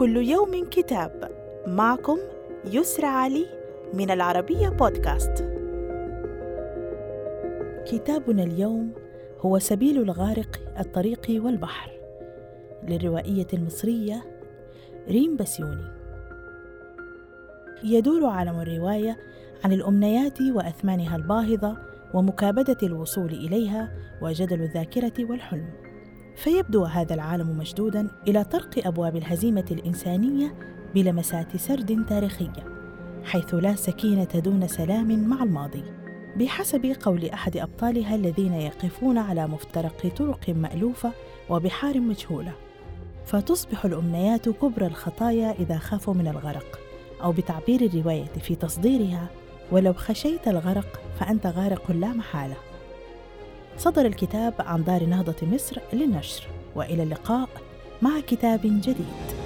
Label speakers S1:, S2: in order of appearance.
S1: كل يوم كتاب. معكم يسرى علي من العربية بودكاست. كتابنا اليوم هو سبيل الغارق الطريق والبحر. للروائية المصرية ريم بسيوني. يدور عالم الرواية عن الأمنيات وأثمانها الباهظة ومكابدة الوصول إليها وجدل الذاكرة والحلم. فيبدو هذا العالم مشدودا إلى طرق أبواب الهزيمة الإنسانية بلمسات سرد تاريخية حيث لا سكينة دون سلام مع الماضي. بحسب قول أحد أبطالها الذين يقفون على مفترق طرق مألوفة وبحار مجهولة فتصبح الأمنيات كبرى الخطايا إذا خافوا من الغرق أو بتعبير الرواية في تصديرها ولو خشيت الغرق فأنت غارق لا محالة. صدر الكتاب عن دار نهضة مصر للنشر وإلى اللقاء مع كتاب جديد.